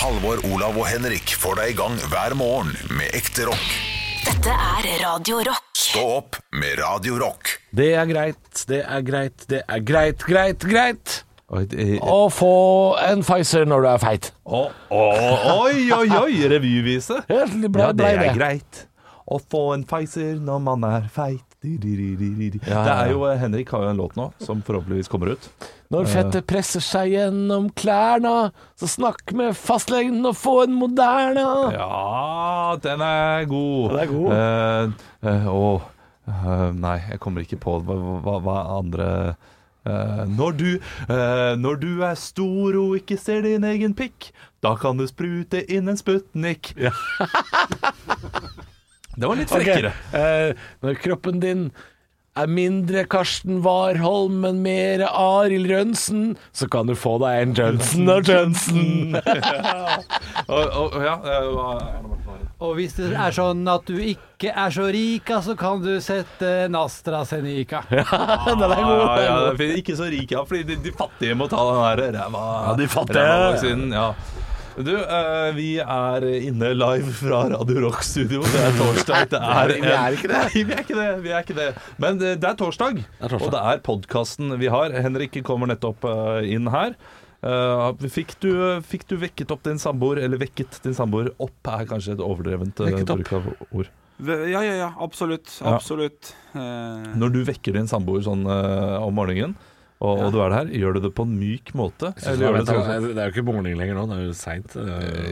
Halvor, Olav og Henrik får deg i gang hver morgen med ekte rock. Dette er Radio Rock. Stå opp med Radio Rock. Det er greit, det er greit, det er greit, greit, greit Oi, det- å få en Pfizer når du er feit. Å, å, oi, oi, oi, revyvise. Helt ble, Ja, det ble er greit å få en Pfizer når man er feit. Di, di, di, di, di, di. Ja, Det er jo, eh, Henrik har jo en låt nå som forhåpentligvis kommer ut. Når fettet presser seg gjennom klærne, så snakk med fastlegen og få en moderne. Ja, den er god. Den er god. Uh, uh, oh, uh, Nei, jeg kommer ikke på hva, hva, hva andre eh, når, du, eh, når du er stor og ikke ser din egen pikk, da kan du sprute inn en Sputnik. det var litt frekkere. Okay. eh, når kroppen din er mindre Karsten Warholm, men mer Arild Rønsen, så kan du få deg en Johnson og Johnson. Og, og, ja, eh, Og hvis det er sånn at du ikke er så rik, så kan du sette en AstraZeneca. Den er god. Ja, ja, det er ikke så rik, ja, fordi de, de fattige må ta den der ræva Ja, de fattige. Du, uh, vi er inne live fra Radio Rock Studio. Det er torsdag. Det er, Vi er ikke det. Nei, vi er ikke det. Vi er ikke det. Men det, det er torsdag, er torsdag. og det er podkasten vi har. Henrik kommer nettopp eh, inn her. Uh, fikk, du, fikk du vekket opp din samboer, eller vekket din samboer opp, er kanskje et overdrevent bruk av ord. Ja, ja, ja, absolutt. Absolutt. Ja. Når du vekker din samboer sånn uh, om morgenen, og, og du er der, gjør du det på en myk måte? Eller gjør du det sånn Det er jo ikke morgen lenger nå, det er jo seint.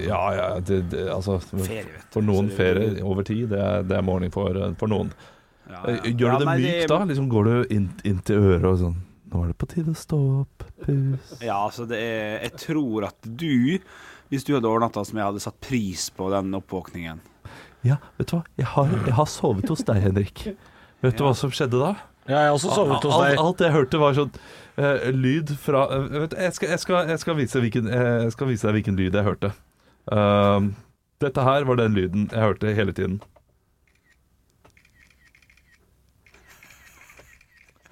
Ja, ja, det, det, altså Ferie. For noen ferie over tid, det er, det er morgen for, for noen. ja, Eh, ja. Gjør Ja, du det mykt da? Liksom Går du inn, inn til øret og sånn Nå er det på tide å stå opp, pus Ja, altså det er Jeg tror at du, hvis du hadde overnatta som jeg hadde satt pris på den oppvåkningen Ja, vet du hva? Jeg har, jeg har sovet hos deg, Henrik. Vet du hva som skjedde da? Ja, jeg har også sovet hos deg. alt jeg hørte var sånn uh, lyd fra uh, vet, jeg, skal, jeg, skal, jeg, skal vise hvilken, eh, jeg skal vise deg hvilken lyd jeg hørte. Uh, dette her var den lyden jeg hørte hele tiden.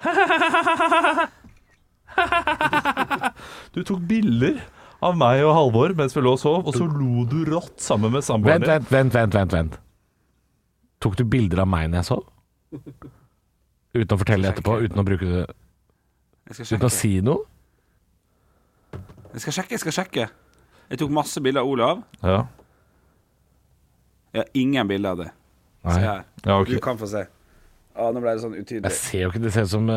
Du tok bilder av meg og Halvor mens vi lå og sov, og så lo du rått sammen med samboeren din. vent, vent, vent, vent, vent. Tok du bilder av meg når jeg sov? Uten å fortelle etterpå, uten å bruke det Uten å si noe? Jeg skal sjekke, jeg skal sjekke. Jeg tok masse bilder av Olav. Ja. Jeg har ingen bilder av det. Se her. Ja, ok. Du kan få se. Ah, nå ble det sånn utydelig. Jeg ser jo ikke Det ser ut som uh,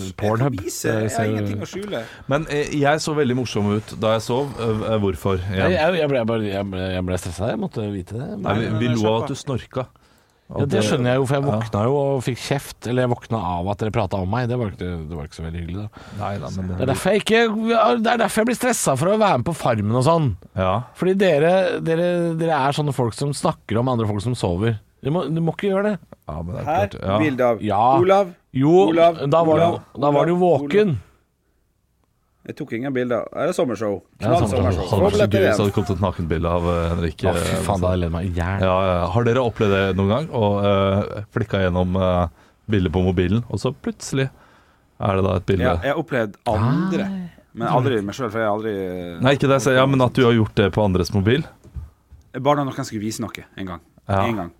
Jeg Pornhub. Jeg, vise. Jeg har ingenting å skjule. Men eh, jeg så veldig morsom ut da jeg sov. Eh, hvorfor? Jeg, jeg, jeg, ble, jeg, ble, jeg, ble, jeg ble stressa, jeg måtte vite det. Nei, vi, vi lo av at du snorka. Ja, det skjønner jeg jo, for jeg våkna jo og fikk kjeft. Eller jeg våkna av at dere prata om meg. Det var ikke, det var ikke så veldig hyggelig, da. Nei da, men Det er derfor jeg ikke Det er derfor jeg blir stressa for å være med på Farmen og sånn. Ja. Fordi dere, dere, dere er sånne folk som snakker om andre folk som sover. Du må, du må ikke gjøre det. ja, men det er Her, klart. Ja. bilde av Ja. Olav. Jo, Olav, da var, Olav, du, da var du Olav, våken. Jeg tok ingen bilder. Er det sommershow? Ja, Knall sommershow. sommershow. Hadde vært så gøy hvis det hadde kommet et nakenbilde av eh, Henrik. Eh, faen, da jeg meg ja, ja. Har dere opplevd det noen gang? Og uh, flikka gjennom uh, bilder på mobilen, og så plutselig er det da et bilde Ja, jeg har opplevd andre, men aldri meg sjøl, for jeg har aldri Nei, ikke det, sier, ja, men at du har gjort det på andres mobil. Bare når noen skulle vise noe en gang. Ja. En gang.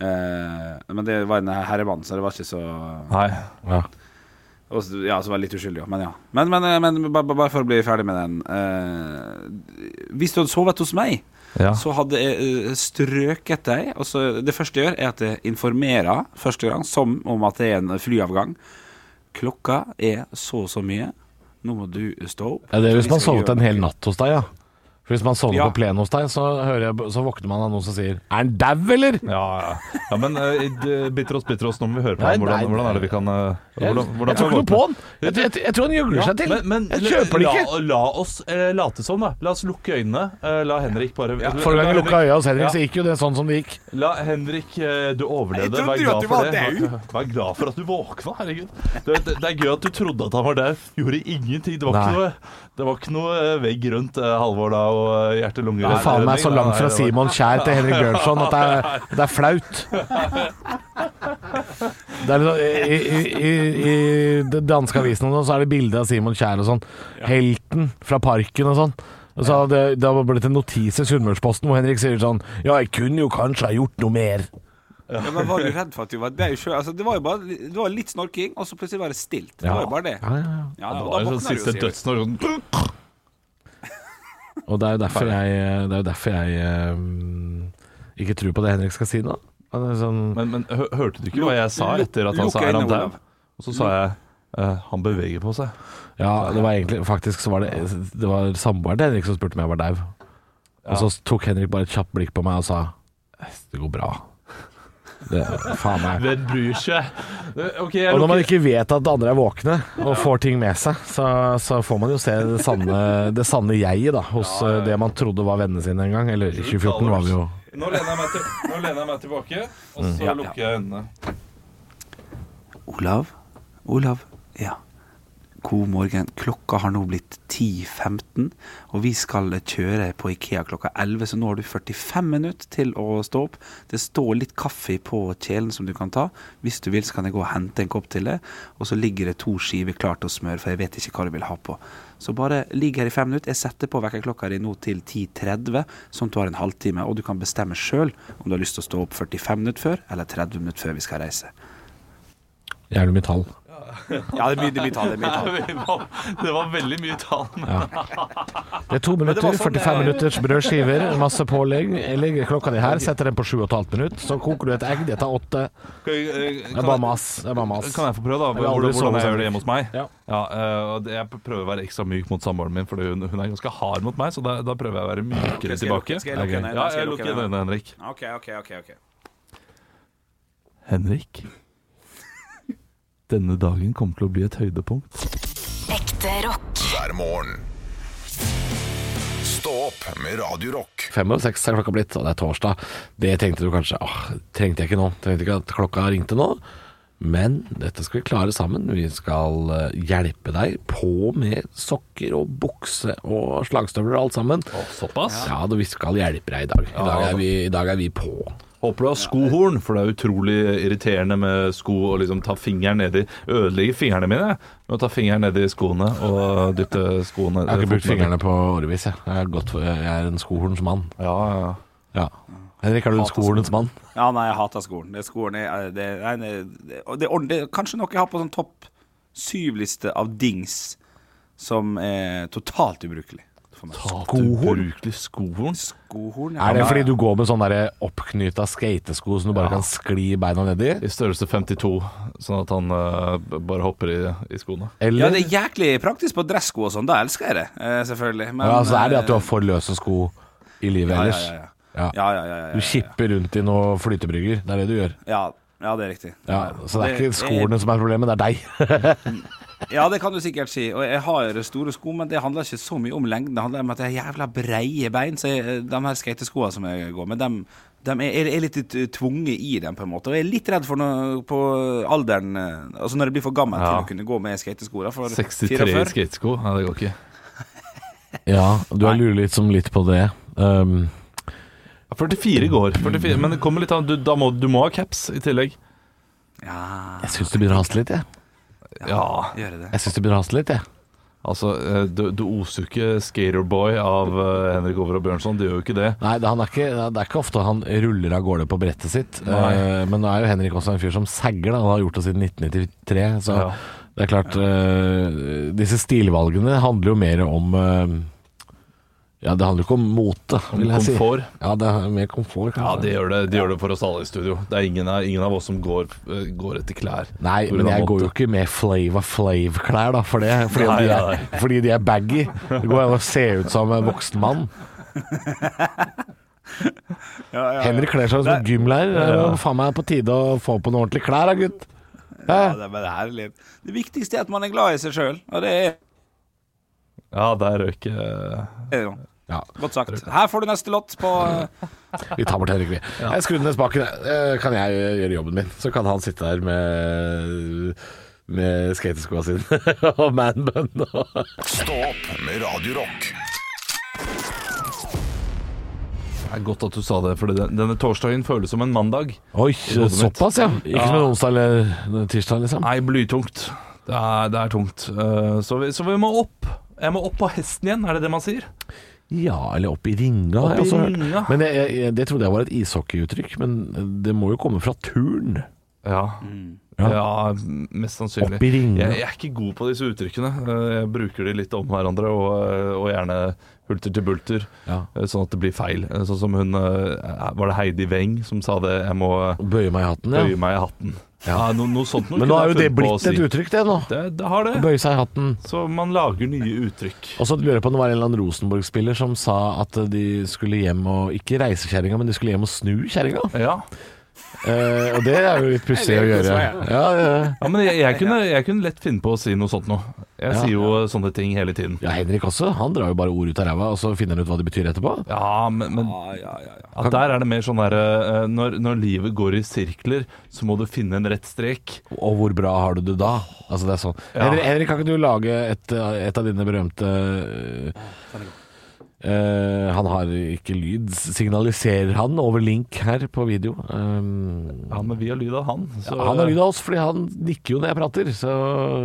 Uh, men det var en herremann, så det var ikke så Nei. Ja. Og så- Ja, som var litt uskyldig. Men ja. Men, men, eh, men ba- ba- bare for å bli ferdig med den. eh, hvis du hadde sovet hos meg, Ja. så hadde jeg eh, strøket deg. Og så det første jeg gjør, er at jeg informerer første gang som om at det er en flyavgang. Klokka er så og så mye. Nå må du stå opp. Ja, det er hvis man har sovet en hel natt hos deg, ja. For Hvis man sovner Ja. på plenen hos deg, så, hører jeg, så våkner man av noen som sier 'Er han dau, eller?' Ja, ja. ja men uh, bitter oss, bitter oss, nå må vi høre på Nei, ham. Hvordan, nei, hvordan er det vi kan uh, Jeg, hvordan, hvordan jeg tror ikke noe på han. Jeg, jeg, jeg tror han gjøgler Ja, seg til. Men, men jeg kjøper det la, ikke. La oss eh, late som, da. La oss lukke øynene. Eh, la Henrik bare Forrige gang jeg la lukka øya hos Henrik, Ja. så gikk jo det sånn som det gikk. La Henrik, eh, du overlevde. Jeg trodde Vær jo at glad du for var det. Vær, vær glad for at du våkna, herregud. Det, det, det er gøy at du trodde at han var der. Gjorde ingenting. Det var ikke noe, det var ikke noe eh, vegg rundt eh, Halvor da og eh, hjerte-lunge Det faen meg så langt fra Simon Kjær til Henrik Bjørnson at det er, det er flaut. Det er liksom, i, i, i, danske avisen sånn, så er det bilde av Simon Kjær og sånn. Helten fra parken og sånn. Og så det, det har blitt en notis i Sunnmørsposten hvor Henrik sier sånn Ja, jeg kunne jo kanskje ha gjort noe mer. Ja, men Var du redd for at du var Det, sjøl? altså, det var jo bare Det var litt snorking, og så plutselig var det stilt. Det var jo bare det. Ja, ja, ja. Ja, Det var jo sånn siste jo, sier du. dødsnår sånn Og det er jo derfor jeg, det er jo derfor jeg um, ikke tror på det Henrik skal si nå. Sånn, Men, men hø hørte du ikke hva jeg sa etter at han sa er han dau? Og så sa jeg eh, han beveger på seg. ja, det var egentlig Faktisk så var det Det var samboeren til Henrik som spurte om jeg var dau. Og så tok Henrik bare et kjapt blikk på meg og sa Det går bra. Det, faen meg. Hvem bryr seg? Okay, Og når man ikke vet at andre er våkne og får ting med seg, så, så får man jo se det sanne, det sanne jeget da, hos eh, det man trodde var vennene sine en gang. Eller i 2014 var vi jo Nå lener jeg meg, til, lener jeg meg tilbake, og så mm. ja. lukker jeg øynene. Olav? Olav? Ja. God morgen. Klokka har nå blitt 10.15, og vi skal kjøre på Ikea klokka 11, så nå har du 45 minutter til å stå opp. Det står litt kaffe på kjelen som du kan ta. Hvis du vil, så kan jeg gå og hente en kopp til deg. Og så ligger det to skiver klart å smøre, for jeg vet ikke hva du vil ha på. Så bare ligg her i fem minutter. Jeg setter på vekkerklokka di nå til 10.30, sånn at du har en halvtime, og du kan bestemme sjøl om du har lyst til å stå opp 45 minutter før eller 30 minutter før vi skal reise. jævlig mye tall. Ja, det er mye, det er mye tall. Det er mye tall. Det var, det var veldig mye tall. Det er to minutter, sånn 45 det- minutters brødskiver, masse pålegg. Jeg legger klokka di her, setter den på 7,5 minutt, så koker du et egg, det tar åtte. Det er bare mas. Det er bare mas. Kan jeg få prøve, da? Hvordan, hvordan jeg gjør det hjemme hos meg? Ja. Ja, jeg prøver å være ekstra myk mot samboeren min, for hun, hun er ganske hard mot meg. Så da, da prøver jeg å være mykere tilbake. skal jeg lukke? Ja, jeg lukker øynene, Henrik. Ok, ok, ok, ok Henrik? Denne dagen kommer til å bli et høydepunkt. Ekte rock. hver morgen. Stå opp med Radio Rock. Fem og seks er klokka blitt, og det er torsdag. Det tenkte du kanskje åh, trengte jeg ikke nå. Trengte ikke at klokka ringte nå. Men dette skal vi klare sammen. Vi skal eh, hjelpe deg på med sokker og bukse og slagstøvler og alt sammen. Såpass? Ja, da vi skal hjelpe deg i dag. I dag er vi, i dag er vi på. Håper du har skohorn, for det er utrolig irriterende med sko og liksom ta fingeren ned i Ødelegge fingrene mine med å ta fingeren ned i skoene og dytte skoene Jeg har ikke brukt fingrene på årevis. Jeg, jeg, er, godt for, jeg er en skohorns mann. Ja, ja. Ja. Henrik, er du en skohornets mann? Ja, nei, jeg hater skolen. Det er skolen er, det, er, det, det, det, er kanskje noe jeg har på sånn topp syv-liste av dings som er totalt ubrukelig. Skohorn? Skohorn? Skohorn, ja. Er det fordi du går med sånne oppknyta skatesko som du bare kan skli beina nedi? I størrelse 52, sånn at han uh, bare hopper i, i skoene. Ja, det er jæklig praktisk på dressko og sånn. Da elsker jeg det, uh, selvfølgelig. Men, ja, så er det at du eh, har for løse sko i livet ellers? ja, ja, ja. Ja. Ja, ja, ja, ja, ja, Du kipper rundt i noe flytebrygger. Det er det du gjør. Ja, ja, det er riktig. Ja, så det er ikke skoene som er problemet, det er deg. Ja, det kan du sikkert si. Og jeg har store sko, men det handler ikke så mye om lengden. Det handler om at jeg har jævla breie bein. Så jeg, de her skateskoene som jeg går med, dem de er, er, er litt tvunget i dem, på en måte. Og jeg er litt redd for noe på alderen eh, Altså når jeg blir for gammel Ja. til å kunne gå med skatesko. da, For 63 i skatesko? Nei, det går ikke. Ja, du har lurt litt litt på det. Um, Ja, 44 går, 44, men det kommer litt an. Du, da må, du må ha caps i tillegg. Ja, jeg syns det begynner å haste litt, jeg. Ja, gjør jeg det? Jeg synes det begynner å haste litt, jeg. altså eh, Du, du oser jo ikke skaterboy av eh, Henrik Over og Bjørnson. Det gjør jo ikke det. Nei, det, han er ikke, det er ikke ofte han ruller av gårde på brettet sitt. Nei. Eh, men nå er jo Henrik også en fyr som sagger. Da. Han har gjort det siden 1993. Så Ja. det er klart eh, Disse stilvalgene handler jo mer om eh, Ja, det handler ikke om mote, Om vil jeg si. Ja, det er mer komfort, Ja, det gjør det, det gjør det for oss alle i studio. Det er ingen av, ingen av oss som går, eh, går etter klær. Nei, men jeg jeg går jo ikke med Flava Flav-klær, da, for det, fordi, Nei, de nei, er, fordi de er baggy. Det går an å se ut som en voksen mann. Henrik kler seg som en gymlærer. Det er jo faen meg på tide å få på noen ordentlige klær da, gutt. Ja, det er bare herlig. Det viktigste er at man er glad i seg sjøl, og det er Ja, der røyk det jo Ja, godt sagt. Her får du neste låt på eh, vi tar bort Henrik, vi. Jeg skrur ned spaken. Eh, Kan jeg gjøre jobben min? Så kan han sitte der med med skateskoa sine og manbun. og- Stå opp med Radio Rock. Det er godt at du sa det, for denne torsdagen føles som en mandag. Oi, såpass, ja. Ikke som en onsdag eller tirsdag, liksom. Nei, blytungt. Det er, det er tungt. Så, vi, så vi må opp. Jeg må opp på hesten igjen, er det det man sier? Ja, eller opp i ringa. Opp har jeg også hørt. Men jeg, jeg, det trodde jeg var et ishockeyuttrykk, men det må jo komme fra turn. Ja. Ja. ja, mest sannsynlig. I. Jeg, jeg er ikke god på disse uttrykkene. Eh, Jeg bruker de litt om hverandre, og, eh, og gjerne hulter til bulter, Ja. eh, sånn at det blir feil. Eh, Sånn som hun eh, Var det Heidi Weng som sa det? Jeg må Bøye meg i hatten, ja. bøye meg i hatten. Ja, no, noe sånt noe Men nå har er jo det blitt et uttrykk, det nå. Det, det har det. Bøye seg i hatten. Så man lager nye uttrykk. Og så lurer jeg på om det var en eller annen Rosenborg-spiller som sa at de skulle hjem og Ikke reise kjerringa, men de skulle hjem og snu kjerringa. Ja. Eh, og det er jo litt pussig å gjøre. Ja, ja. ja, men jeg, jeg, kunne, jeg kunne lett finne på å si noe sånt noe. Jeg Ja. sier jo sånne ting hele tiden. ja, Henrik også. Han drar jo bare ord ut av ræva, og så finner han ut hva det betyr etterpå. Ja, men, men Ja, ja, ja, ja. at der er det mer sånn derre eh, når, når livet går i sirkler, så må du finne en rett strek. Og hvor bra har du det da? Altså det er sånn Ja. Henrik, Henrik, kan ikke du lage et, et av dine berømte eh, Han har ikke lyd. Signaliserer han over link her på video? Um, Ja, men vi har lyd av han. Så, ja, han har lyd av oss, fordi han nikker jo når jeg prater. Så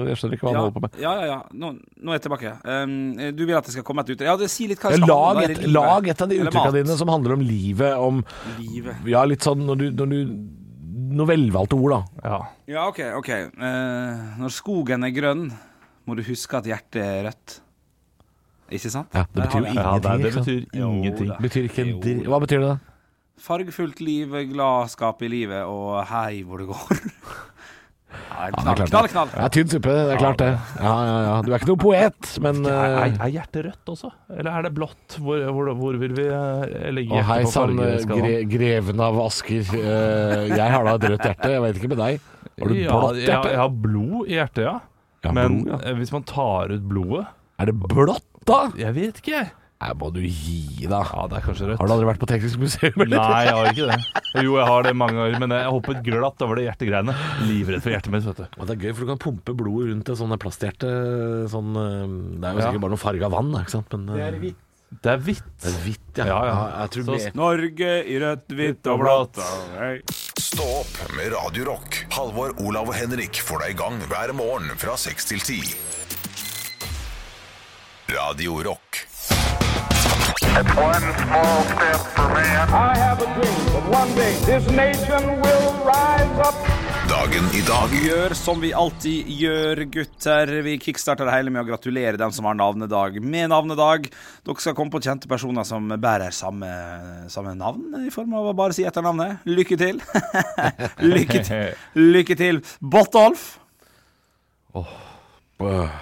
jeg skjønner ikke hva han holder på med. ja, ja. ja. Nå, nå er jeg tilbake. Um, du vil at det skal komme et uttrykk? Ja, det Si litt hva det skal lag, handle om. lag et av de uttrykkene dine som handler om livet, om Livet. Ja, litt sånn når du, når du Noe velvalgte ord, da. ja. Ja, OK. ok uh, Når skogen er grønn, må du huske at hjertet er rødt. Ikke sant? Ja, det betyr jo ingenting. ja det, det betyr ingenting. Jo, Betyr ikke en dri... Hva betyr det, da? Fargefullt liv, gladskap i livet og hei hvor det går. Ja, knall, knall, det. knall. Ja, tynn suppe, det er klart det. Ja, ja, ja. Du er ikke noen poet, men Er, er, eh, er hjertet rødt også? Eller er det blått? Hvor, hvor, hvor vil vi eh, legge Å, hei hjertet på sann, fargeskalaen? gre, greven av Asker. Eh, jeg har da et rødt hjerte, jeg vet ikke med deg. Har du ja, blått hjerte? jeg har blod i hjertet, ja. Men blod, ja. eh, hvis man tar ut blodet Er det blått, da? Jeg vet ikke. Nei, må du gi deg. Ja, det er kanskje rødt. Har du aldri vært på Teknisk museum? eller? Nei, jeg har ikke det. Jo, jeg har det mange ganger, men jeg hoppet glatt over det hjertegreiene. Livredd for hjertet mitt, vet du. Og det er gøy, for du kan pumpe blodet rundt et sånt plasthjerte. Sånn, eh, det er jo Ja. sikkert bare noe farge av vann, da, ikke sant? Men eh, Det er hvitt. Det er hvitt. det er hvitt, ja. Ja, ja. jeg tror Så- mer- Norge i rødt, hvitt og blått. Stå opp med Radio Rock. Halvor, Olav og Henrik får deg i gang hver morgen fra 6 til 10. Radio Rock. One small step for man. I have a dream that one day this nation will rise up. Dagen i dag Gjør som vi alltid gjør, gutter. Vi kickstarter det hele med å gratulere dem som har navnedag med navnedag. Dere skal komme på kjente personer som bærer samme, samme navn, i form av å bare si etternavnet. Lykke til. Lykke til. Lykke til. Bottolf. Øh,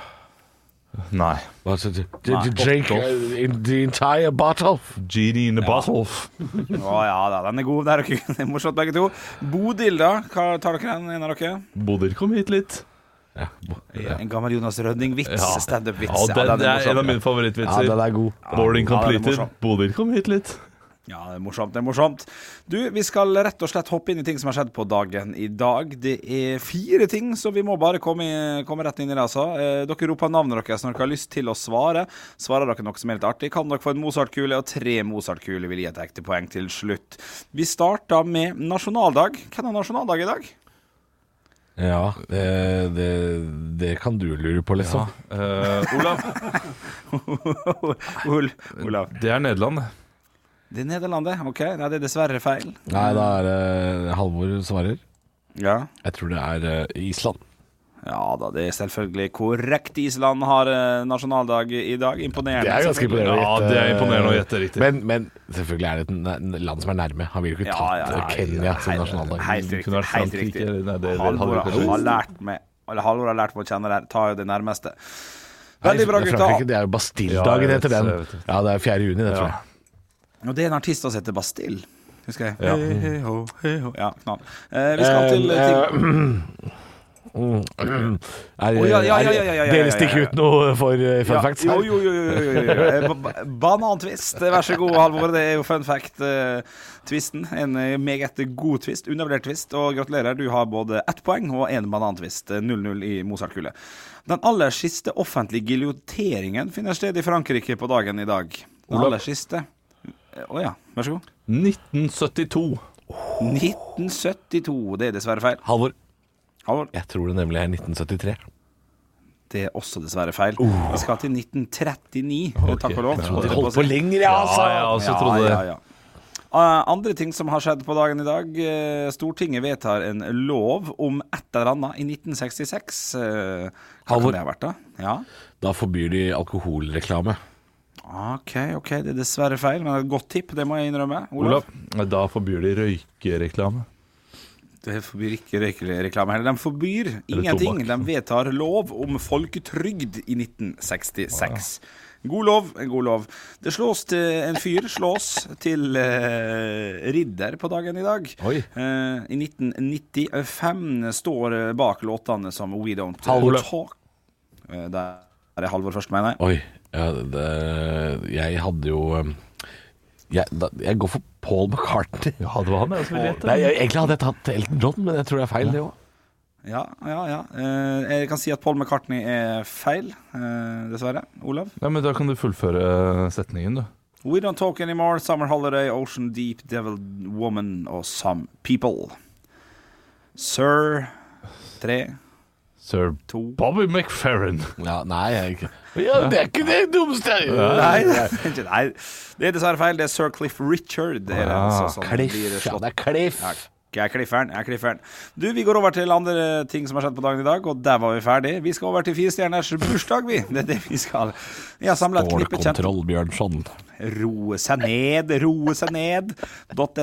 Nei. Sa? Did you drink uh, in the entire bottle? Genie in the bottle. Å ja da, den er god. Det er, dere- det er morsomt, begge to. Bodil, da? Hva tar dere en, en av dere? Bodil kom hit litt. Ja, Ja. En gammel Jonas Rønning-vits. Ja. Standup-vits. Ja, den, er en av mine favorittvitser. ja, den er god. Boarding Ja, completed. Bodil kom hit litt. Ja, det er morsomt. det er morsomt Du, Vi skal rett og slett hoppe inn i ting som har skjedd på dagen i dag. Det er fire ting, så vi må bare komme, i, komme rett inn i det. altså eh, Dere roper navnet deres når dere har lyst til å svare. Svarer dere noe som er litt artig, kan dere få en Mozart-kule, og tre Mozart-kuler vil gi et ekte poeng til slutt. Vi starter med nasjonaldag. Hvem har nasjonaldag i dag? Ja, det, det, det kan du lure på, liksom. Eh, Olav, Ol Olav. det er Nederland. Det er Nederlandet. OK, nei, det er dessverre feil. Nei, da er det Halvor svarer. Ja. Jeg tror det er eh, Island. ja da, det er selvfølgelig korrekt. Island har eh, nasjonaldag i dag. Imponerende. Det er ganske imponerende. Ja, å gjette. det er imponerende å gjette riktig. Men, men selvfølgelig er det et land som er nærme. Han ville jo ikke Ja, tatt ja, ja, Kenya som nasjonaldag. Helt riktig. Helt riktig. nei, det- det Halvor har lært meg Halvor har lært meg å kjenne det. Ta jo det nærmeste. Veldig bra, gutta. Det er jo Ja, Bastilledagen jeg vet den. det, det. Ja, det er 4. juni, det tror jeg. Og det er en artist som heter Bastille. Husker jeg. Ja. Hey, hey, ho, hey, ho. Ja, knall. Eh, vi skal til Eh, ting Mm. Er, Å, ja, ja, ja, ja, ja, ja, ja, Dere ja, stikker ut noe for eh, fun Ja, facts her? jo, jo, jo, jo, jo, jo. Eh, ba- ba- Banantvist. Vær så god, Halvor. Det er jo fun fact-tvisten. En eh, meget god twist. Undervurdert twist. Og gratulerer, du har både ett poeng og én banantvist. Eh, 0-0 i Mozart-kullet. Den aller siste offentlige giljoteringen finner sted i Frankrike på dagen i dag. Den aller siste. Eh, oh, ja, vær så god. 1972. 1972. Det er dessverre feil. Halvor, Halvor. jeg tror det nemlig er 1973. Det er også dessverre feil. Vi skal til 1939, takk og lov. De holdt på lenger, ja, altså. Ja, ja, også trodde det. ja, ja. Eh, andre ting som har skjedd på dagen i dag. eh, Stortinget vedtar en lov om et eller annet i 1966. Eh, Hva Halvor. kan det ha vært, da? Ja. Da forbyr de alkoholreklame. OK, ok, det er dessverre feil, men et godt tipp, det må jeg innrømme. Olav? Olav, da forbyr de røykereklame. Det forbyr ikke røykereklame heller. De forbyr ingenting. De vedtar lov om folketrygd i 1966. God lov, god lov. Det slås til en fyr slås til eh, ridder på dagen i dag. Oi. Eh, I 1995 står bak låtene som We Don't Halvor. Talk Eh, Der er Halvor først, mener jeg. Oi. Ja, det, jeg hadde jo um, jeg, da, jeg går for Paul McCartney. Ja, det var han jeg som ville gjette. Nei, jeg, egentlig hadde jeg tatt Elton John, men jeg tror det er feil, det òg. Ja, ja, ja. Eh, jeg kan si at Paul McCartney er feil, eh, dessverre. Olav? Ja, men Da kan du fullføre setningen, du. We don't talk anymore, Summer Holiday, Ocean Deep, Devil Woman og Some People. Sir Tre, Sir to Bobby McFerrin. Ja, nei, jeg ikke ja, Det er ikke det dummeste jeg gjør. Nei, nei, det er dessverre feil. Det er Sir Cliff Richard. Det er det, Ah, altså, som blir Cliff. Ja, det er Cliff. Jeg er klifferen. Jeg er klifferen. Du, Vi går over til andre ting som har skjedd på dagen i dag, og der var vi ferdig. Vi skal over til firestjerners bursdag, vi. Det er det vi skal. Vi har samla et knippe kjente Stålkontroll, Bjørnson. Roe seg ned, roe seg ned.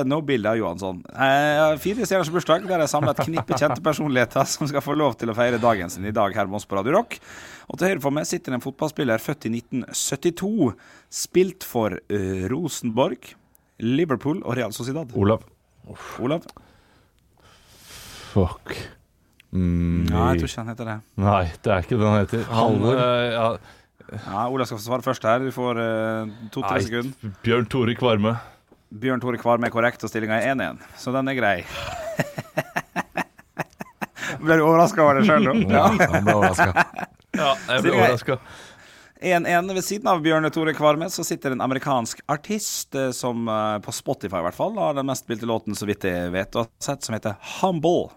.no, bilde av Johansson. Eh, fire stjerners bursdag, der jeg samla et knippe kjente personligheter som skal få lov til å feire dagen sin i dag her med oss på Radio Rock. Og til høyre for meg sitter en fotballspiller født i 1972. Spilt for uh, Rosenborg, Liverpool og Real Sociedad. Olav. Olav? Fuck. Mm, Ja, jeg tror ikke han heter det. Nei, det er ikke det han heter. Halvor. eh, ja, Ja, Ola skal få svare først her. Du får uh, to-tre nei, sekunder. Bjørn Tore Kvarme. Bjørn Tore Kvarme er korrekt, og stillinga er 1-1. Så den er grei. Ble du overraska over det sjøl nå? Ja, han ble overraska. Ja, jeg ble er- overraska. 1-1 ved siden av Bjørn Tore Kvarme så sitter en amerikansk artist eh, som eh, på Spotify i hvert fall har den mest spilte låten så vidt jeg vet og har sett, som heter Humble.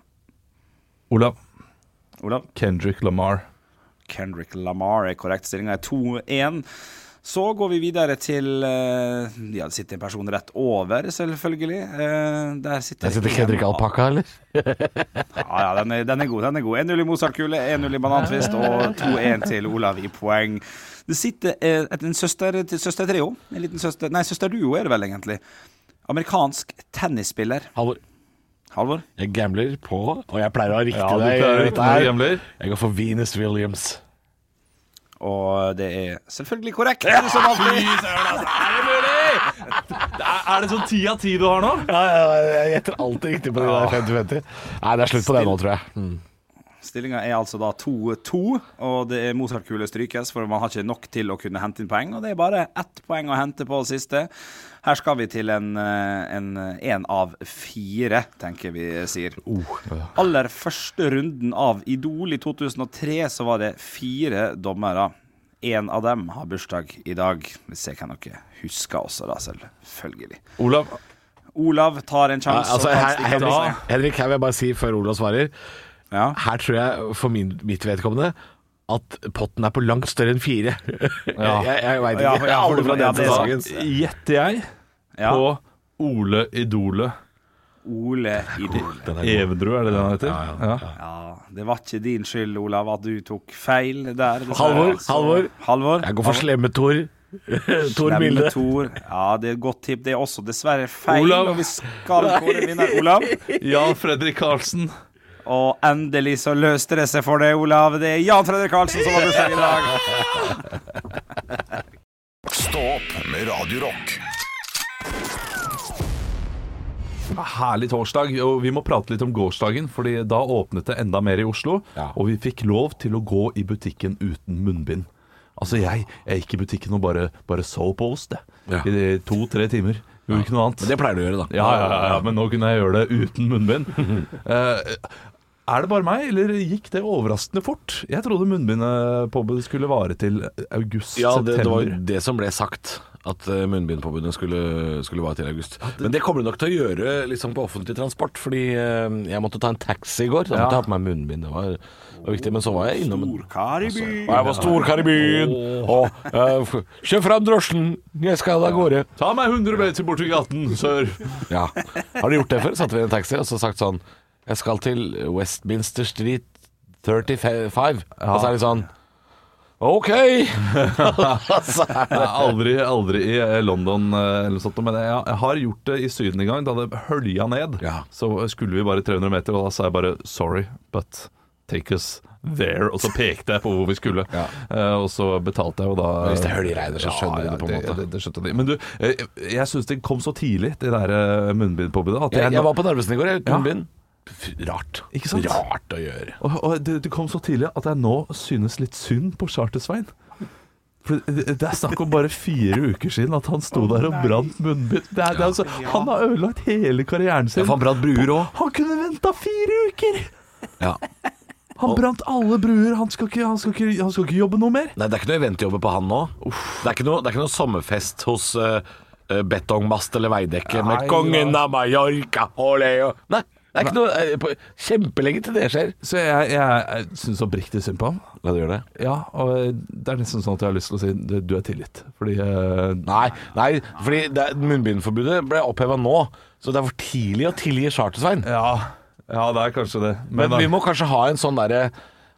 Olav. Olav? Kendrick Lamar. Kendrick Lamar er korrekt. Stillinga er 2-1. Så går vi videre til eh, Ja, det sitter en person rett over, selvfølgelig. Eh, der sitter Der sitter Kendrick Alpakka, eller? Ja, ja, den er, den er god. den er god 1-0 i Mozart-kule, 1-0 i banantvist og 2-1 til Olav i poeng. Det sitter eh, et, en søster, til søstertrio. En liten søster Nei, søsterduo er det vel, egentlig. Amerikansk tennisspiller. Halvor. Halvor? Jeg gambler på, og jeg pleier å ha riktig Ja, du pleier å dette riktig når du gambler. Jeg går for Venus Williams. Og det er selvfølgelig korrekt. Som alltid. Er, er det sånn ti av ti du har nå? Ja, ja, jeg gjetter alltid riktig på de der 50-50. Nei, det er slutt på det nå, tror jeg. Mm. Stillinga er altså da 2-2, og det er Mozart-kule strykes, for man har ikke nok til å kunne hente inn poeng. Og det er bare ett poeng å hente på siste. Her skal vi til en én av fire, tenker vi sier. Aller første runden av Idol i 2003 så var det fire dommere. En av dem har bursdag i dag. Vi ser hvem dere husker også, da, selvfølgelig. Olav. Olav tar en Ja, altså, her, Henrik. Henrik, her vil jeg bare si før Olav svarer. Ja. Her tror jeg for min, mitt vedkommende at potten er på langt større enn fire. Ja. jeg jeg veit ikke. ja, Alle fra den det sesongen. Gjetter jeg Ja. på Ole Idole. Ole Idole. Evedru, er det det han heter? Ja, ja, ja. Ja, det var ikke din skyld, Olav, at du tok feil der. Halvor, Så- Halvor. Halvor. Jeg går for Slemme-Tor. Tor Slemme Milde. Ja, det er et godt tipp. Det er også dessverre feil. Olav. Og vi skal kåre vinner, Olav. Jan Fredrik Karlsen. Og endelig så løste det seg for deg, Olav. Det er Jan Fredrik Karlsen som har bursdag i dag. Stå opp med Radio Rock. Herlig torsdag. Og vi må prate litt om gårsdagen, Fordi da åpnet det enda mer i Oslo. Ja. Og vi fikk lov til å gå i butikken uten munnbind. Altså, jeg, jeg gikk i butikken og bare, bare så på oss, det. Ja. I to-tre timer. Gjorde ikke noe annet. Men det pleier du å gjøre, da. Ja, ja, ja, ja, men nå kunne jeg gjøre det uten munnbind. Eh, Er det bare meg, eller gikk det overraskende fort? Jeg trodde munnbindpåbudet skulle vare til august. Ja, det, det var det som ble sagt. At eh, munnbindpåbudet skulle, skulle vare til august. Men det kommer du nok til å gjøre liksom på offentlig transport. Fordi eh, jeg måtte ta en taxi i går. Da måtte jeg ha på meg munnbind. Det var, var viktig. Men så var jeg innom Storkar i byen. Altså, jeg var storkar i byen. Og uh, Kjør fram drosjen, jeg skal av gårde. Ta meg 100 meter bort til gaten, sør. Ja. Har du gjort det før? Satt vi i en taxi og så sagt sånn Jeg skal til Westminster Street 35. Og så er det sånn OK! jeg er aldri, aldri i eh, London eh, eller noe sånt, men jeg, jeg har gjort det i Syden en gang. Da det hølja ned, Ja. så skulle vi bare 300 meter, og da sa jeg bare 'sorry, but take us there'. Og så pekte jeg på hvor vi skulle, Ja. Eh, og så betalte jeg og da Hvis det høljeregner, så skjønner de det på en måte. Det, det skjønte de. Men du, jeg, jeg syns det kom så tidlig, det der munnbindpåbudet. Jeg, jeg, jeg var på Narvesen i går, jeg uten Ja. munnbind. Rart. Ikke sant? Rart å gjøre. Og, og det, det kom så tidlig at jeg nå synes litt synd på Charter-Svein. For det, det er snakk om bare fire uker siden at han sto der og brant munnbind. Det er, det er altså, han har ødelagt hele karrieren sin. Ja, han brant bruer òg. Han kunne venta fire uker! Ja. Han brant alle bruer. Han skal ikke, han skal ikke, han skal ikke jobbe noe mer. Nei, det er ikke noe eventjobbe på han nå. Det er ikke noe, det er ikke noe sommerfest hos uh, betongmast eller veidekke med kongen ja. av Mallorca. Oleo. Nei, det er ikke noe eh, på, Kjempelenge til det skjer. Så jeg, jeg, jeg syns oppriktig synd på ham. Ja, du gjør det? Ja, og det er nesten sånn at jeg har lyst til å si du, du er tilgitt. Fordi eh, Nei, nei fordi det, munnbindforbudet ble oppheva nå. Så det er for tidlig å tilgi Charter-Svein. ja, ja, det er kanskje det. Men Men vi må kanskje ha en sånn derre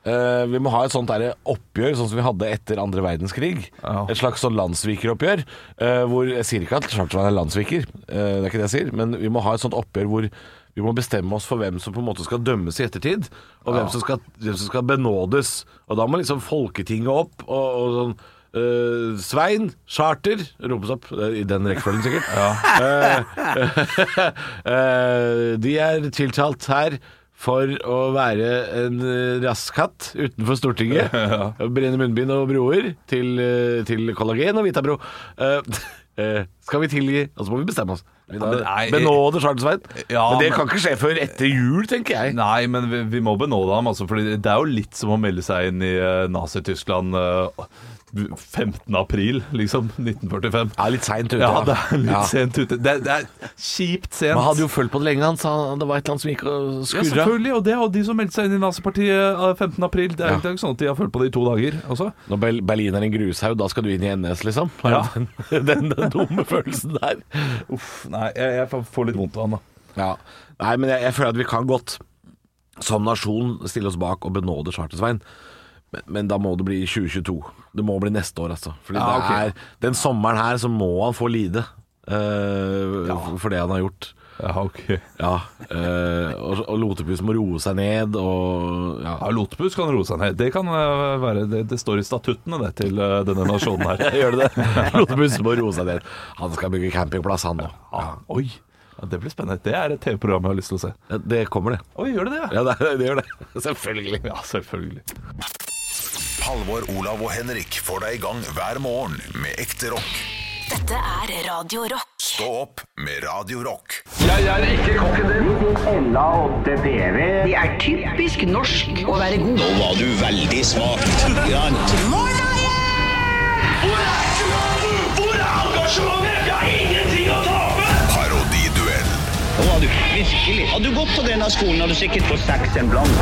Uh, vi må ha et sånt der oppgjør, sånn som vi hadde etter andre verdenskrig. Ja. Et slags sånn landssvikeroppgjør. Uh, hvor Jeg sier ikke at Charterveien er landssviker, uh, det er ikke det jeg sier. Men vi må ha et sånt oppgjør hvor vi må bestemme oss for hvem som på en måte skal dømmes i ettertid. Og hvem, som skal, hvem som skal benådes. Og da må liksom Folketinget opp og, og sånn Uh, Svein, charter, ropes opp. eh, I den rekkefølgen, sikkert. Ja. Uh, uh, de er tiltalt her for å være en raskatt utenfor Stortinget. Brenne munnbind og broer til, til kollagen og Vitabro. Eh, eh, skal vi tilgi Og så må vi bestemme oss. Vi da men nei, benåde Charles-Svein. Ja, men det men- kan ikke skje før etter jul, tenker jeg. Nei, men vi, vi må benåde ham. Altså, For det er jo litt som å melde seg inn i uh, Nazi-Tyskland uh, 15. april, liksom. 1945. Ja, litt seint ute. Ja, det er litt Ja. sent ute. Det, det er kjipt sent. Man hadde jo fulgt på det lenge. Han sa det var et eller annet som gikk og ja, selvfølgelig, og det og de som meldte seg inn i nazipartiet uh, 15. april. Det er, Ja. det er ikke sånn at de har følt på det i to dager også. Når Berlin er en grushaug, da skal du inn i NS, liksom? Ja. Den, den, den dumme følelsen der. Uff, nei, jeg, jeg får- litt vondt av han, da. Ja. Nei, men jeg, jeg føler at vi kan godt som nasjon stille oss bak og benåde Charter-Svein. Men, men da må det bli 2022. Det må bli neste år, altså. Fordi Ja, ok. det er, den sommeren her så må han få lide uh, ja. for det han har gjort. Ja, ok. Ja, eh, og, og Lotepus må roe seg ned og ja. Ja, Lotepus kan roe seg ned. Det kan uh, være Det, det står i statuttene det, til uh, denne nasjonen her. Gjør det det? Lotepus må roe seg ned. Han skal bygge campingplass, han nå. Ja. Oi, ja, det blir spennende. Det er et TV-program jeg har lyst til å se. Ja, Det kommer, det. Oi, gjør det det? Ja, det, det gjør det. Selvfølgelig. Ja, selvfølgelig. Halvor, Olav og Henrik får deg i gang hver morgen med ekte rock. Dette er Radio Rock. Stå opp med Radio Rock. Det er typisk norsk å være god. Nå var du veldig smak. Grant. Hvor er engasjementet? Jeg har ingenting å tape! Parodiduell. Du virkelig. Har du gått på denne skolen, har du sikkert fått seks en blant.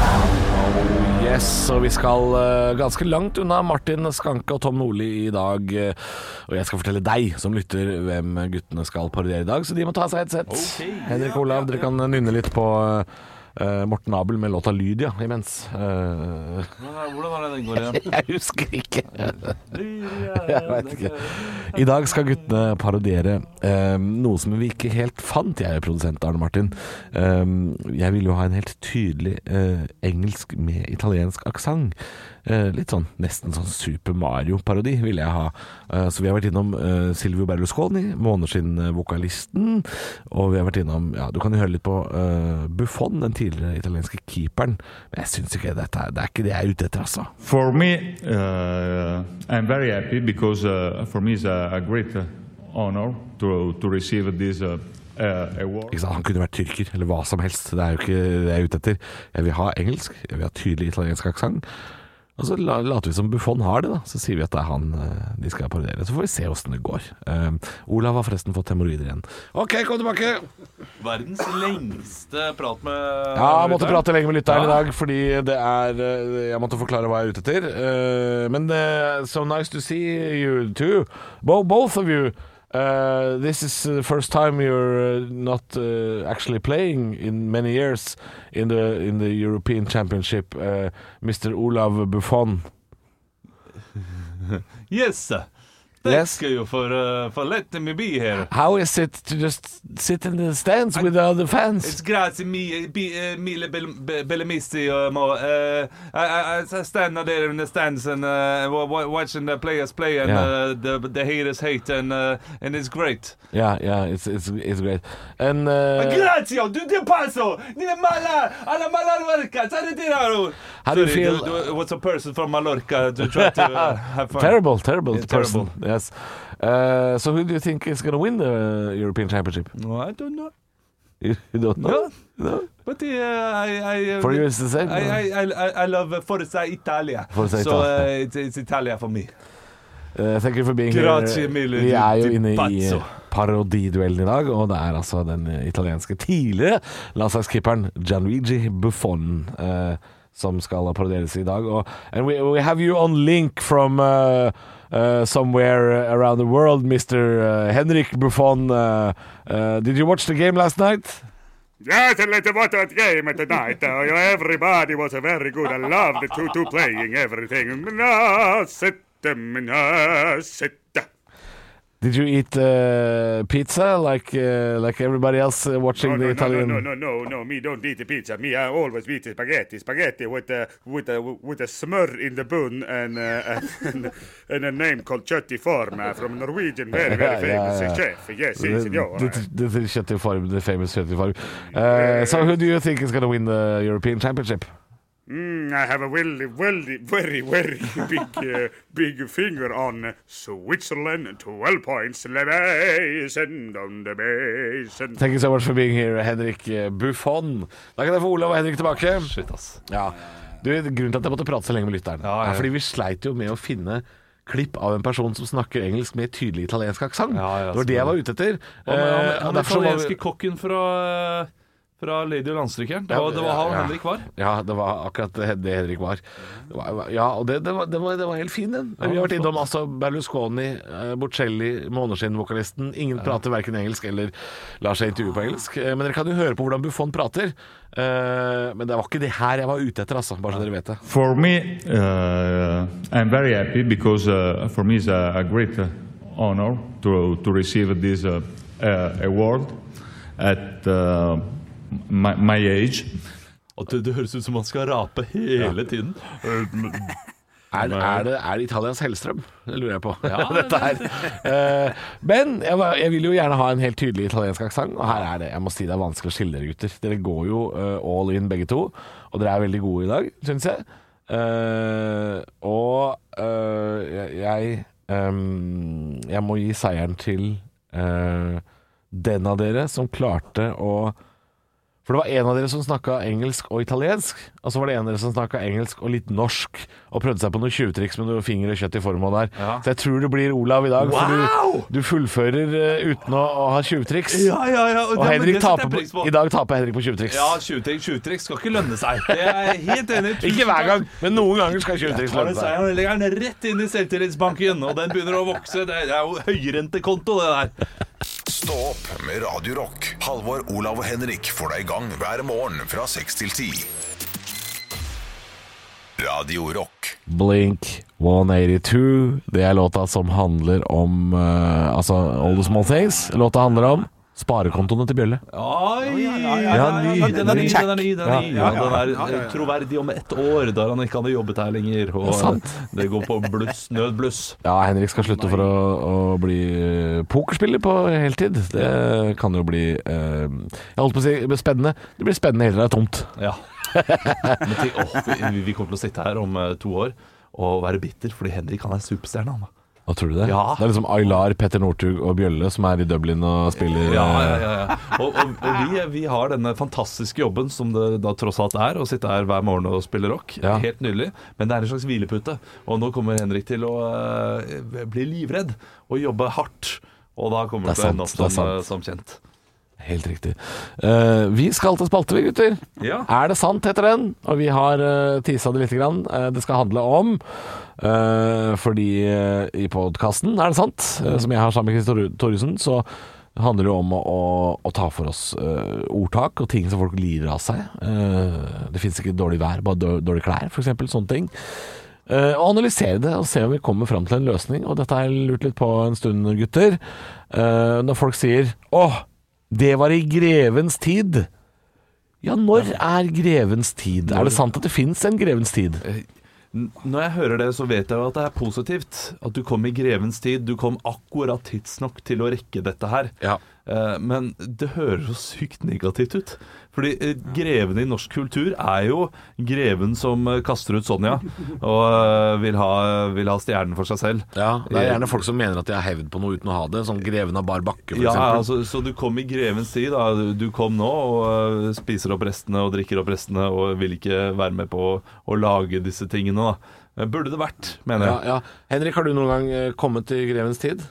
Yes, og vi skal uh, ganske langt unna Martin Skanke og Tom Nordli i dag. Uh, og jeg skal fortelle deg som lytter hvem guttene skal parodiere i dag, så de må ta seg et sett. Henrik og Olav, dere kan nynne litt på eh, Morten Abel med låta Lydia imens. Eh, Hvordan er det den går igjen? jeg husker ikke. jeg vet ikke. I dag skal guttene parodiere eh, noe som vi ikke helt fant, jeg produsent Arne Martin. Eh, jeg ville jo ha en helt tydelig eh, engelsk med italiensk aksent. Eh, litt sånn nesten sånn Super Mario-parodi ville jeg ha. Eh, så vi har vært innom eh, Silvio Berlusconi, Måneskinn-vokalisten. Og vi har vært innom Ja, du kan jo høre litt på Buffon, den tidligere italienske keeperen. Men jeg syns ikke dette er, det er ikke det jeg er ute etter, altså. For me, uh, I'm very happy because uh, for me it's a, a great honor to, to receive this uh? Han kunne vært tyrker, eller hva som helst. Det er jo ikke det jeg er ute etter. Jeg vil ha engelsk, jeg vil ha tydelig italiensk aksent. Og så later vi som Buffon har det, da. Så sier vi at det er han eh, de skal parodiere. Så får vi se åssen det går. Eh, Olav har forresten fått hemoroider igjen. OK, kom tilbake! Verdens lengste prat med Ja, jeg måtte lytteren. prate lenge med lytteren Ja. i dag, fordi det er eh, Jeg måtte forklare hva jeg er ute etter. Uh, Men uh, so nice to see you too. Both of you. Uh, this is the first time you're uh, not uh, actually playing in many years in the in the European Championship, uh, Mr. Olav Buffon. Yes, sir. Yes. Thank you for, uh, for letting me be here. How is it to just sit in the stands with the other fans? It's grazie mi, bi, uh, mille bel, be, bellamisti. Uh, uh, I, I, I stand out there in the stands and uh, wa- wa- watching the players play, and Yeah. uh, the the haters hate, and uh, and it's great. Yeah, yeah, it's it's it's great. And uh, Grazie, du ti passo! Dine mala, alla How How do you feel- Do, do, what's a person from Mallorca to try to uh, have fun. Terrible, terrible Yeah, person. terrible. Yes. Uh, so who do you think is going to win the European Championship? No, I don't know. You, don't know? No. But uh, I, I, uh, For you it's the same, I, I, I, I love uh, Forza Italia. Forza so Italia. uh, it's, it's Italia for me. Uh, thank you for being Grazie here. mille Vi er jo inne i parodiduellen i dag, og det er altså den italienske tidligere landslagskeeperen Gianluigi Buffon uh, som skal parodieres i dag. Og, and we, we have you on link from uh, uh, somewhere around the world, Mr. Uh, Henrik Buffon. Uh, uh, did you watch the game last night? Yes, a little what a game tonight. Uh, you everybody was uh, very good. I loved the two two playing everything. Sit them, sit. Did you eat uh, pizza like uh, like everybody else uh, watching No, the no, no, Italian? no, no, no, no, me don't eat the pizza. Me, I always eat the spaghetti. Spaghetti with a with a with a smør in the bun and uh, and, and a name called Chutti Form uh, from Norwegian, very very famous uh, chef. Yes, The, yes, senor. the, the, the the famous Farm. Uh, so who do you think is going to win the European Championship? Mm, I have a very, very, very, very big, uh, big finger on Switzerland. Twelve points, Levation on the basin. Thank you so much for being here, Henrik uh, Buffon. Da kan jeg få Olav og Henrik tilbake. Shit, ass. Ja. Du, grunnen til at jeg måtte prate så lenge med lytteren, Ja, ja. er fordi vi sleit jo med å finne klipp av en person som snakker engelsk med tydelig italiensk aksent. Ja, ja, det var det jeg var ute etter. Han, han, Eh, han, var vi- italienske kokken fra, fra Lady og landstrykeren. Det var, det var han Ja, ja. Henrik var. Ja, det var akkurat det Henrik var. Det var- Ja, og det, det, var, det, var, det var helt fin, den. Vi har vært innom altså Berlusconi, eh, Bocelli, Måneskinn-vokalisten. Ingen prater verken engelsk eller lar seg intervjue på engelsk. Eh, Men dere kan jo høre på hvordan Buffon prater. Eh, Men det var ikke det her jeg var ute etter, altså. Bare så dere vet det. For me, uh, I'm very happy because uh, for me it's a, a great honor to, to receive this uh, award at uh, my, my age. At det, det høres ut som man skal rape hele tiden. Er, er, det, er det Italias Hellstrøm? Det lurer jeg på. Ja, Dette her. Eh, men jeg, jeg vil jo gjerne ha en helt tydelig italiensk aksent, og her er det Jeg må si det er vanskelig å skille dere, gutter. Dere går jo eh, all in begge to, og dere er veldig gode i dag, syns jeg. Eh, og jeg jeg, må gi seieren til den av dere som klarte å For det var en av dere som snakka engelsk og italiensk, og så var det en av dere som snakka engelsk og litt norsk, og prøvde seg på noen tjuvtriks med noe finger og kjøtt i formål der. Så jeg tror det blir Olav i dag, for du, du fullfører uh, uten å, å ha tjuvtriks. Ja, ja, ja. Og og Henrik taper på, på. i dag taper Henrik på tjuvtriks. Ja, tjuvtriks tjuvtriks skal ikke lønne seg. Det er jeg helt enig i. Ikke hver gang, men noen ganger skal tjuvtriks lønne seg. Han legger den rett inn i selvtillitsbanken, og den begynner å vokse. Det er jo høyrentekonto, det der. Stå opp med Radio Rock. Halvor, Olav og Henrik får deg i gang hver morgen fra 6 til 10. Radio Rock. Blink 182. Det er låta som handler om uh, Altså All the Small Things. Låta handler om sparekontoene til Bjølle. Oi, ja, ny, den er ny, den er ny. Den er, ny. Ja, Ja, den troverdig om ett år, da han ikke hadde jobbet her lenger. Og Det går på bluss, nødbluss. Ja, Henrik skal slutte for å, å bli eh, pokerspiller på heltid. Det kan jo bli eh, Jeg holdt på å si det blir spennende. Det blir spennende helt til det er tomt. Ja. Men tenk, oh, vi, vi kommer til å sitte her om eh, to år og være bitter fordi Henrik han er superstjerne. Han, da. Hva tror du det? Ja. Det er liksom Aylar, Petter Northug og Bjølle som er i Dublin og spiller Ja, ja, ja, ja. Og, og, og vi, vi har denne fantastiske jobben som det da tross alt er, å sitte her hver morgen og spille rock. Ja. Helt nydelig. Men det er en slags hvilepute. Og nå kommer Henrik til å uh, bli livredd og jobbe hardt. Og da kommer Det det til å ende opp som, eh, som kjent. Helt riktig. Uh, vi skal til spalte, vi gutter. Ja. Er det sant, heter den. Og vi har uh, tisa det lite grann. Uh, det skal handle om uh, Fordi eh, i podkasten, er det sant, eh, som jeg har sammen med Christer Thoresen, så handler det om å, å, å ta for oss eh, ordtak og ting som folk lider av seg. Eh, det fins ikke dårlig vær, bare dår- dårlige klær, f.eks. Sånne ting. Eh, og analysere det og se om vi kommer fram til en løsning. Og dette har jeg lurt litt på en stund, gutter. Eh, når folk sier 'Å, det var i grevens tid'. Ja, når er grevens tid? Er det sant at det fins en grevens tid? Når jeg hører det, så vet jeg jo at det er positivt. At du kom i grevens tid. Du kom akkurat tidsnok til å rekke dette her. Ja. Eh, Men det høres så sykt negativt ut. Fordi eh, greven i norsk kultur er jo greven som eh, kaster ut Sonja og vil ha, vil ha stjernen for seg selv. Ja, Det er gjerne folk som mener at de har hevd på noe uten å ha det. Sånn Greven av bar bakke, for Ja, eksempel. altså, så du kom i grevens tid. Da. Du- kom nå og spiser opp restene og drikker opp restene og vil ikke være med på å, lage disse tingene. Da. Burde det vært, mener jeg. ja. Henrik, har du noen gang kommet til grevens tid?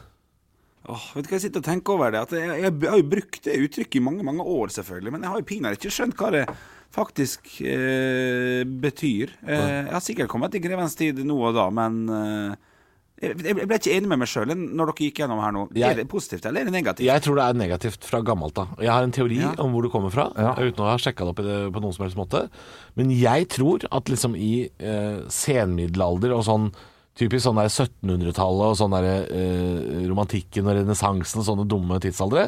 Åh, vet du hva jeg sitter og tenker over det? At jeg, jeg, har jo brukt det uttrykket i mange mange år, selvfølgelig. Men jeg har jo pinadø ikke skjønt hva det faktisk eh, betyr. Eh, jeg har sikkert kommet til grevens tid nå og da, men eh, jeg, jeg ble ikke enig med meg sjøl når dere gikk gjennom her nå. Jeg- Er det positivt eller er det negativt? Jeg tror det er negativt fra gammelt av. Jeg har en teori Ja. om hvor det kommer fra, Ja. uten å ha sjekka det opp i det på noen som helst måte. Men jeg tror at liksom i eh, senmiddelalder og sånn Typisk sånn der 1700-tallet og sånn eh, romantikken og renessansen sånne dumme tidsaldre.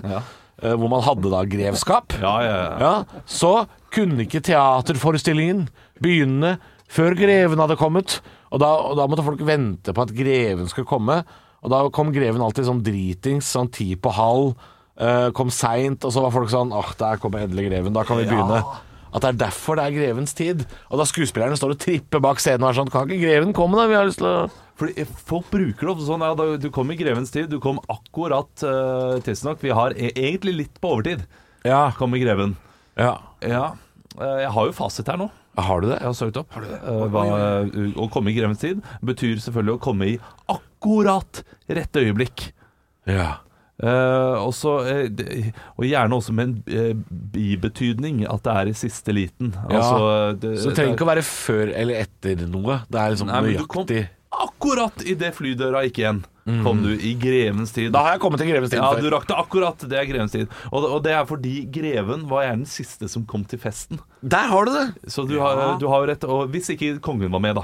eh, hvor man hadde da grevskap. Ja, ja, ja. Ja, så kunne ikke teaterforestillingen begynne før greven hadde kommet. Og da, og da måtte folk vente på at greven skulle komme. Og da kom greven alltid sånn dritings, sånn ti på halv. eh, kom seint, og så var folk sånn Åh, der kommer endelig greven. Da kan vi begynne. At det er derfor det er grevens tid. Og da skuespillerne står og tripper bak scenen og er sånn Kan ikke greven komme, da? Vi har lyst til å Fordi eh, Folk bruker det ofte sånn ja, Du kom i grevens tid, du kom akkurat uh, tidsnok. Vi har e egentlig litt på overtid. Ja. Kom i greven. ja. Ja. eh, jeg har jo fasit her nå. Har du det? Jeg har søkt opp. Uh, hva, å komme i grevens tid betyr selvfølgelig å komme i akkurat rette øyeblikk. Ja. Eh, og så, eh, og gjerne også med en eh, bibetydning, at det er i siste liten. Ja, Altså, det, Så det trenger ikke å være før eller etter noe. Det er liksom Nei, men du kom nøyaktig. akkurat idet flydøra gikk igjen. Kom du i grevens tid. Da har jeg kommet til grevens tid Ja, du rakk det akkurat. Det er grevens tid. Og, og det er fordi greven var gjerne den siste som kom til festen. Der har du det! Så du, har, du har rett Og hvis ikke kongen var med, da.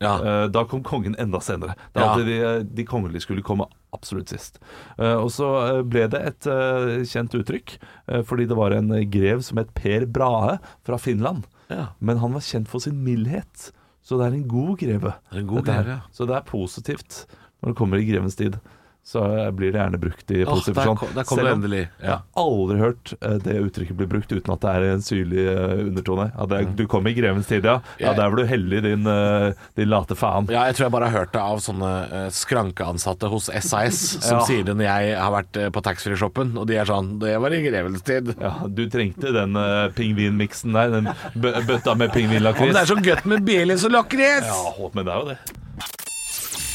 Ja. Eh, Da kom kongen enda senere. Da hadde Ja. de, de kongelige skulle komme absolutt sist. Eh, Og så eh, ble det et eh, kjent uttrykk, eh, fordi det var en grev som het Per Brahe fra Finland. Ja. Men han var kjent for sin mildhet, så det er en god greve. En god greve. Så det er positivt når det kommer i grevens tid. Så blir det gjerne brukt i positiv der forstand. kom- der kom det endelig, ja. Jeg har aldri hørt eh, det uttrykket bli brukt uten at det er en syrlig eh, undertone. Ja, det er, du kom i grevens tid, ja. ja der var du heldig, din, eh, din late faen. Ja, jeg tror jeg bare har hørt det av sånne skrankeansatte hos SAS som Ja. sier det når jeg har vært på taxfree-shoppen, og de er sånn Det var i grevens tid. Ja, du trengte den uh, pingvinmiksen der, den bø bøtta med Å, men det er så godt med Baileys og lakris! Ja, men det er jo det.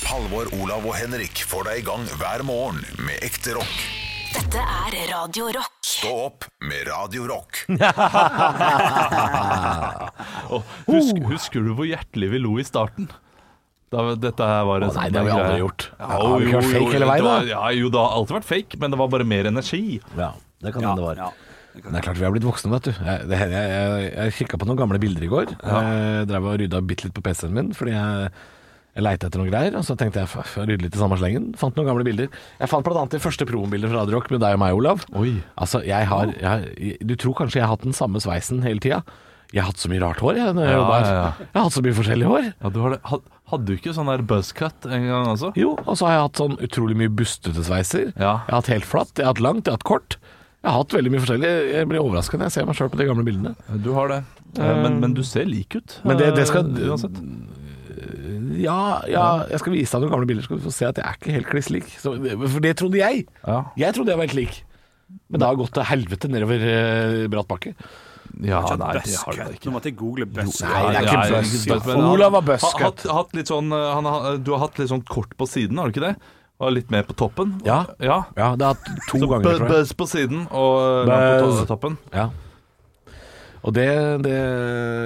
Halvor, Olav og Henrik får deg i gang hver morgen med ekte rock. Dette er Radio Rock. Stå opp med Radio Rock. Og husk, husker du hvor hjertelig vi lo i starten? Da dette her var en Å, nei, sånn det har vi greie. aldri gjort. Ja, Har vi ikke vært jo, fake hele veien, da? Ja, jo, det har alltid vært fake, men det var bare mer energi. Ja, det kan hende det var. Men det er klart vi har blitt voksne, vet du. Jeg, det, hender- jeg, jeg, jeg kikka på noen gamle bilder i går. Jeg drev og rydda bitte litt på PC-en min fordi jeg, jeg leita etter noen greier. Og så tenkte jeg å rydde litt i samme slengen. Fant noen gamle bilder. Jeg fant annet de første promobilder fra Radio Rock med deg og meg, Olav. Oi. Altså, jeg har jeg, Du tror kanskje jeg har hatt den samme sveisen hele tida? Jeg har hatt så mye rart hår, jeg. Når jeg, Ja, jobber ja, ja. jeg har hatt så mye forskjellig hår. Ja, du har det. Had, hadde du ikke sånn der buzzcut en gang også? Jo, og så har jeg hatt sånn utrolig mye bustete sveiser. Ja. Jeg har hatt helt flatt, jeg har hatt langt, jeg har hatt kort. Jeg har hatt veldig mye forskjellig. Jeg blir overraska når jeg ser meg sjøl på de gamle bildene. Du har det. Eh, Men, men du ser lik ut. Men det, det skal eh, uansett. Ja, ja, jeg skal vise deg noen gamle bilder, så skal du få se at jeg er ikke helt kliss lik. Så- For det trodde jeg. Ja. Jeg trodde jeg var helt lik. Men det har gått til helvete nedover eh, bratt bakke. Ja, nei, det har ikke. Nå måtte jeg google bøsk. Nei, det er ikke Olav var litt sånn, eh, han, har- du har hatt litt sånn kort på siden, har du ikke det? Og litt mer på toppen. Ja. ja. Ja, det har hatt to ganger, tror jeg. buzz på siden og lang på Buzz. toppen. Ja. Og det, det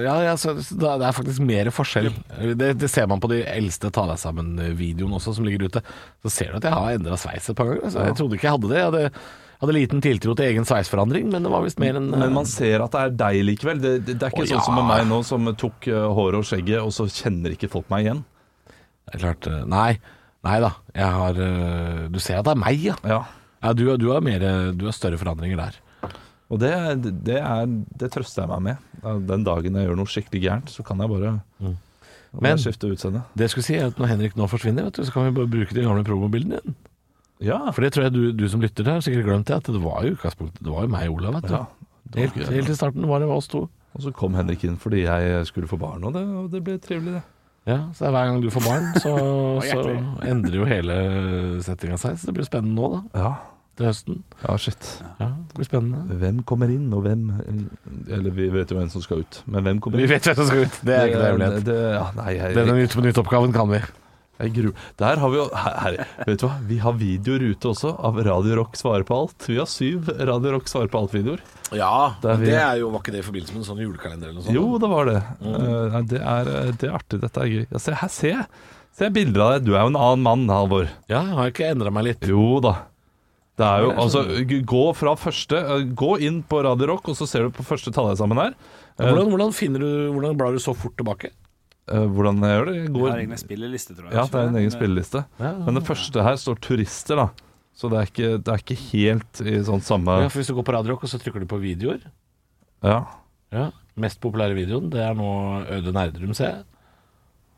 Ja, ja så, det er faktisk mer forskjell. Det, det ser man på de eldste Ta deg sammen-videoene også, som ligger ute. Så ser du at jeg har endra sveis et par ganger. Så jeg trodde ikke jeg hadde det. Jeg hadde, hadde liten tiltro til egen sveisforandring, men det var visst mer enn Men man ser at det er deg likevel. Det, det, er ikke Å, sånn som med meg nå, som tok eh, håret og skjegget, og så kjenner ikke folk meg igjen. Det er klart eh, Nei. Nei da. Jeg har eh, Du ser at det er meg, ja. Ja. ja du, du, har mer, du har større forandringer der. Og det, det, er, det trøster jeg meg med. Den dagen jeg gjør noe skikkelig gærent, så kan jeg bare, Mm. Men- skifte utseende. Det jeg skulle si er at Når Henrik nå forsvinner, vet du, så kan vi bare bruke de gamle promobildene igjen. Ja. For det tror jeg du, du som lytter til, har sikkert glemt det. At det var jo utgangspunktet Det var jo meg og Olav, vet du. Ja, helt, gøy. helt i starten var det oss to. Og så kom Henrik inn fordi jeg skulle få barn, og det, og det ble trivelig, det. Ja, så hver gang du får barn, så, så endrer jo hele settinga seg. Så det blir spennende nå, da. Ja. Til høsten. ja, shit. Ja, det blir spennende. Hvem kommer inn, og hvem Eller vi vet jo hvem som skal ut, men hvem kommer inn? Vi vet hvem som skal ut. Det er ikke det hemmelighet. Det, det, ja, nei, jeg, Denne Nytt på nytt-oppgaven kan vi. Der har vi jo her, her, Vet du hva, vi har videoer ute også av Radio Rock svarer på alt. Vi har syv Radio Rock svarer på alt-videoer. Ja, Det er vi- det er jo, var ikke det i forbindelse med en sånn julekalender eller noe Jo, det var det. Mm. nei, det, er, det er artig. Dette er gøy. Ja, se, her se. Se bilder av deg. Du er jo en annen mann, Halvor. Ja, har jeg ikke endra meg litt? Jo da. Det er jo, altså, sånn. Gå fra første eh, Gå inn på Radio Rock, og så ser du på første tallet sammen her. Eh, Hvordan, hvordan finner du Hvordan blar du så fort tilbake? eh, hvordan jeg gjør det? Jeg Jeg går, har egne spilleliste, tror jeg. ja, det er en egen spilleliste. Men det første her står turister, da. Så det er ikke, det er ikke helt i sånn samme Ja, for Hvis du går på Radio Rock og så trykker du på videoer Ja. Ja, Mest populære videoen, det er nå Øde Nerdrum, ser jeg.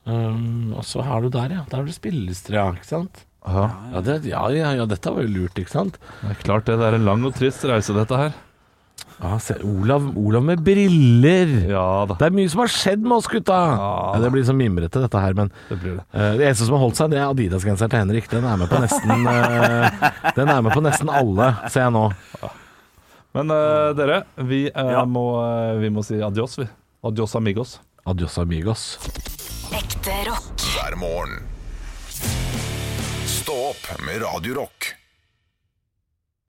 Um, og så har du der, ja. Der har du spillelister, ja. Ikke sant? Ja. Ja, det, ja, ja, ja, dette var jo lurt, ikke sant? Det er klart det. Det er en lang og trist reise, dette her. Ja, se, Olav, Olav med briller! Ja da. Det er mye som har skjedd med oss, gutta! Ja, det blir så mimrete, dette her, men Det blir det. Uh, det eneste som har holdt seg, det er Adidas-genseren til Henrik. Den er med på nesten uh, Den er med på nesten alle, ser jeg nå. Men uh, dere, vi, Ja. må, vi må si adios, vi. Adios amigos. Adios amigos. Ekte rock. hver morgen opp med Radio Rock.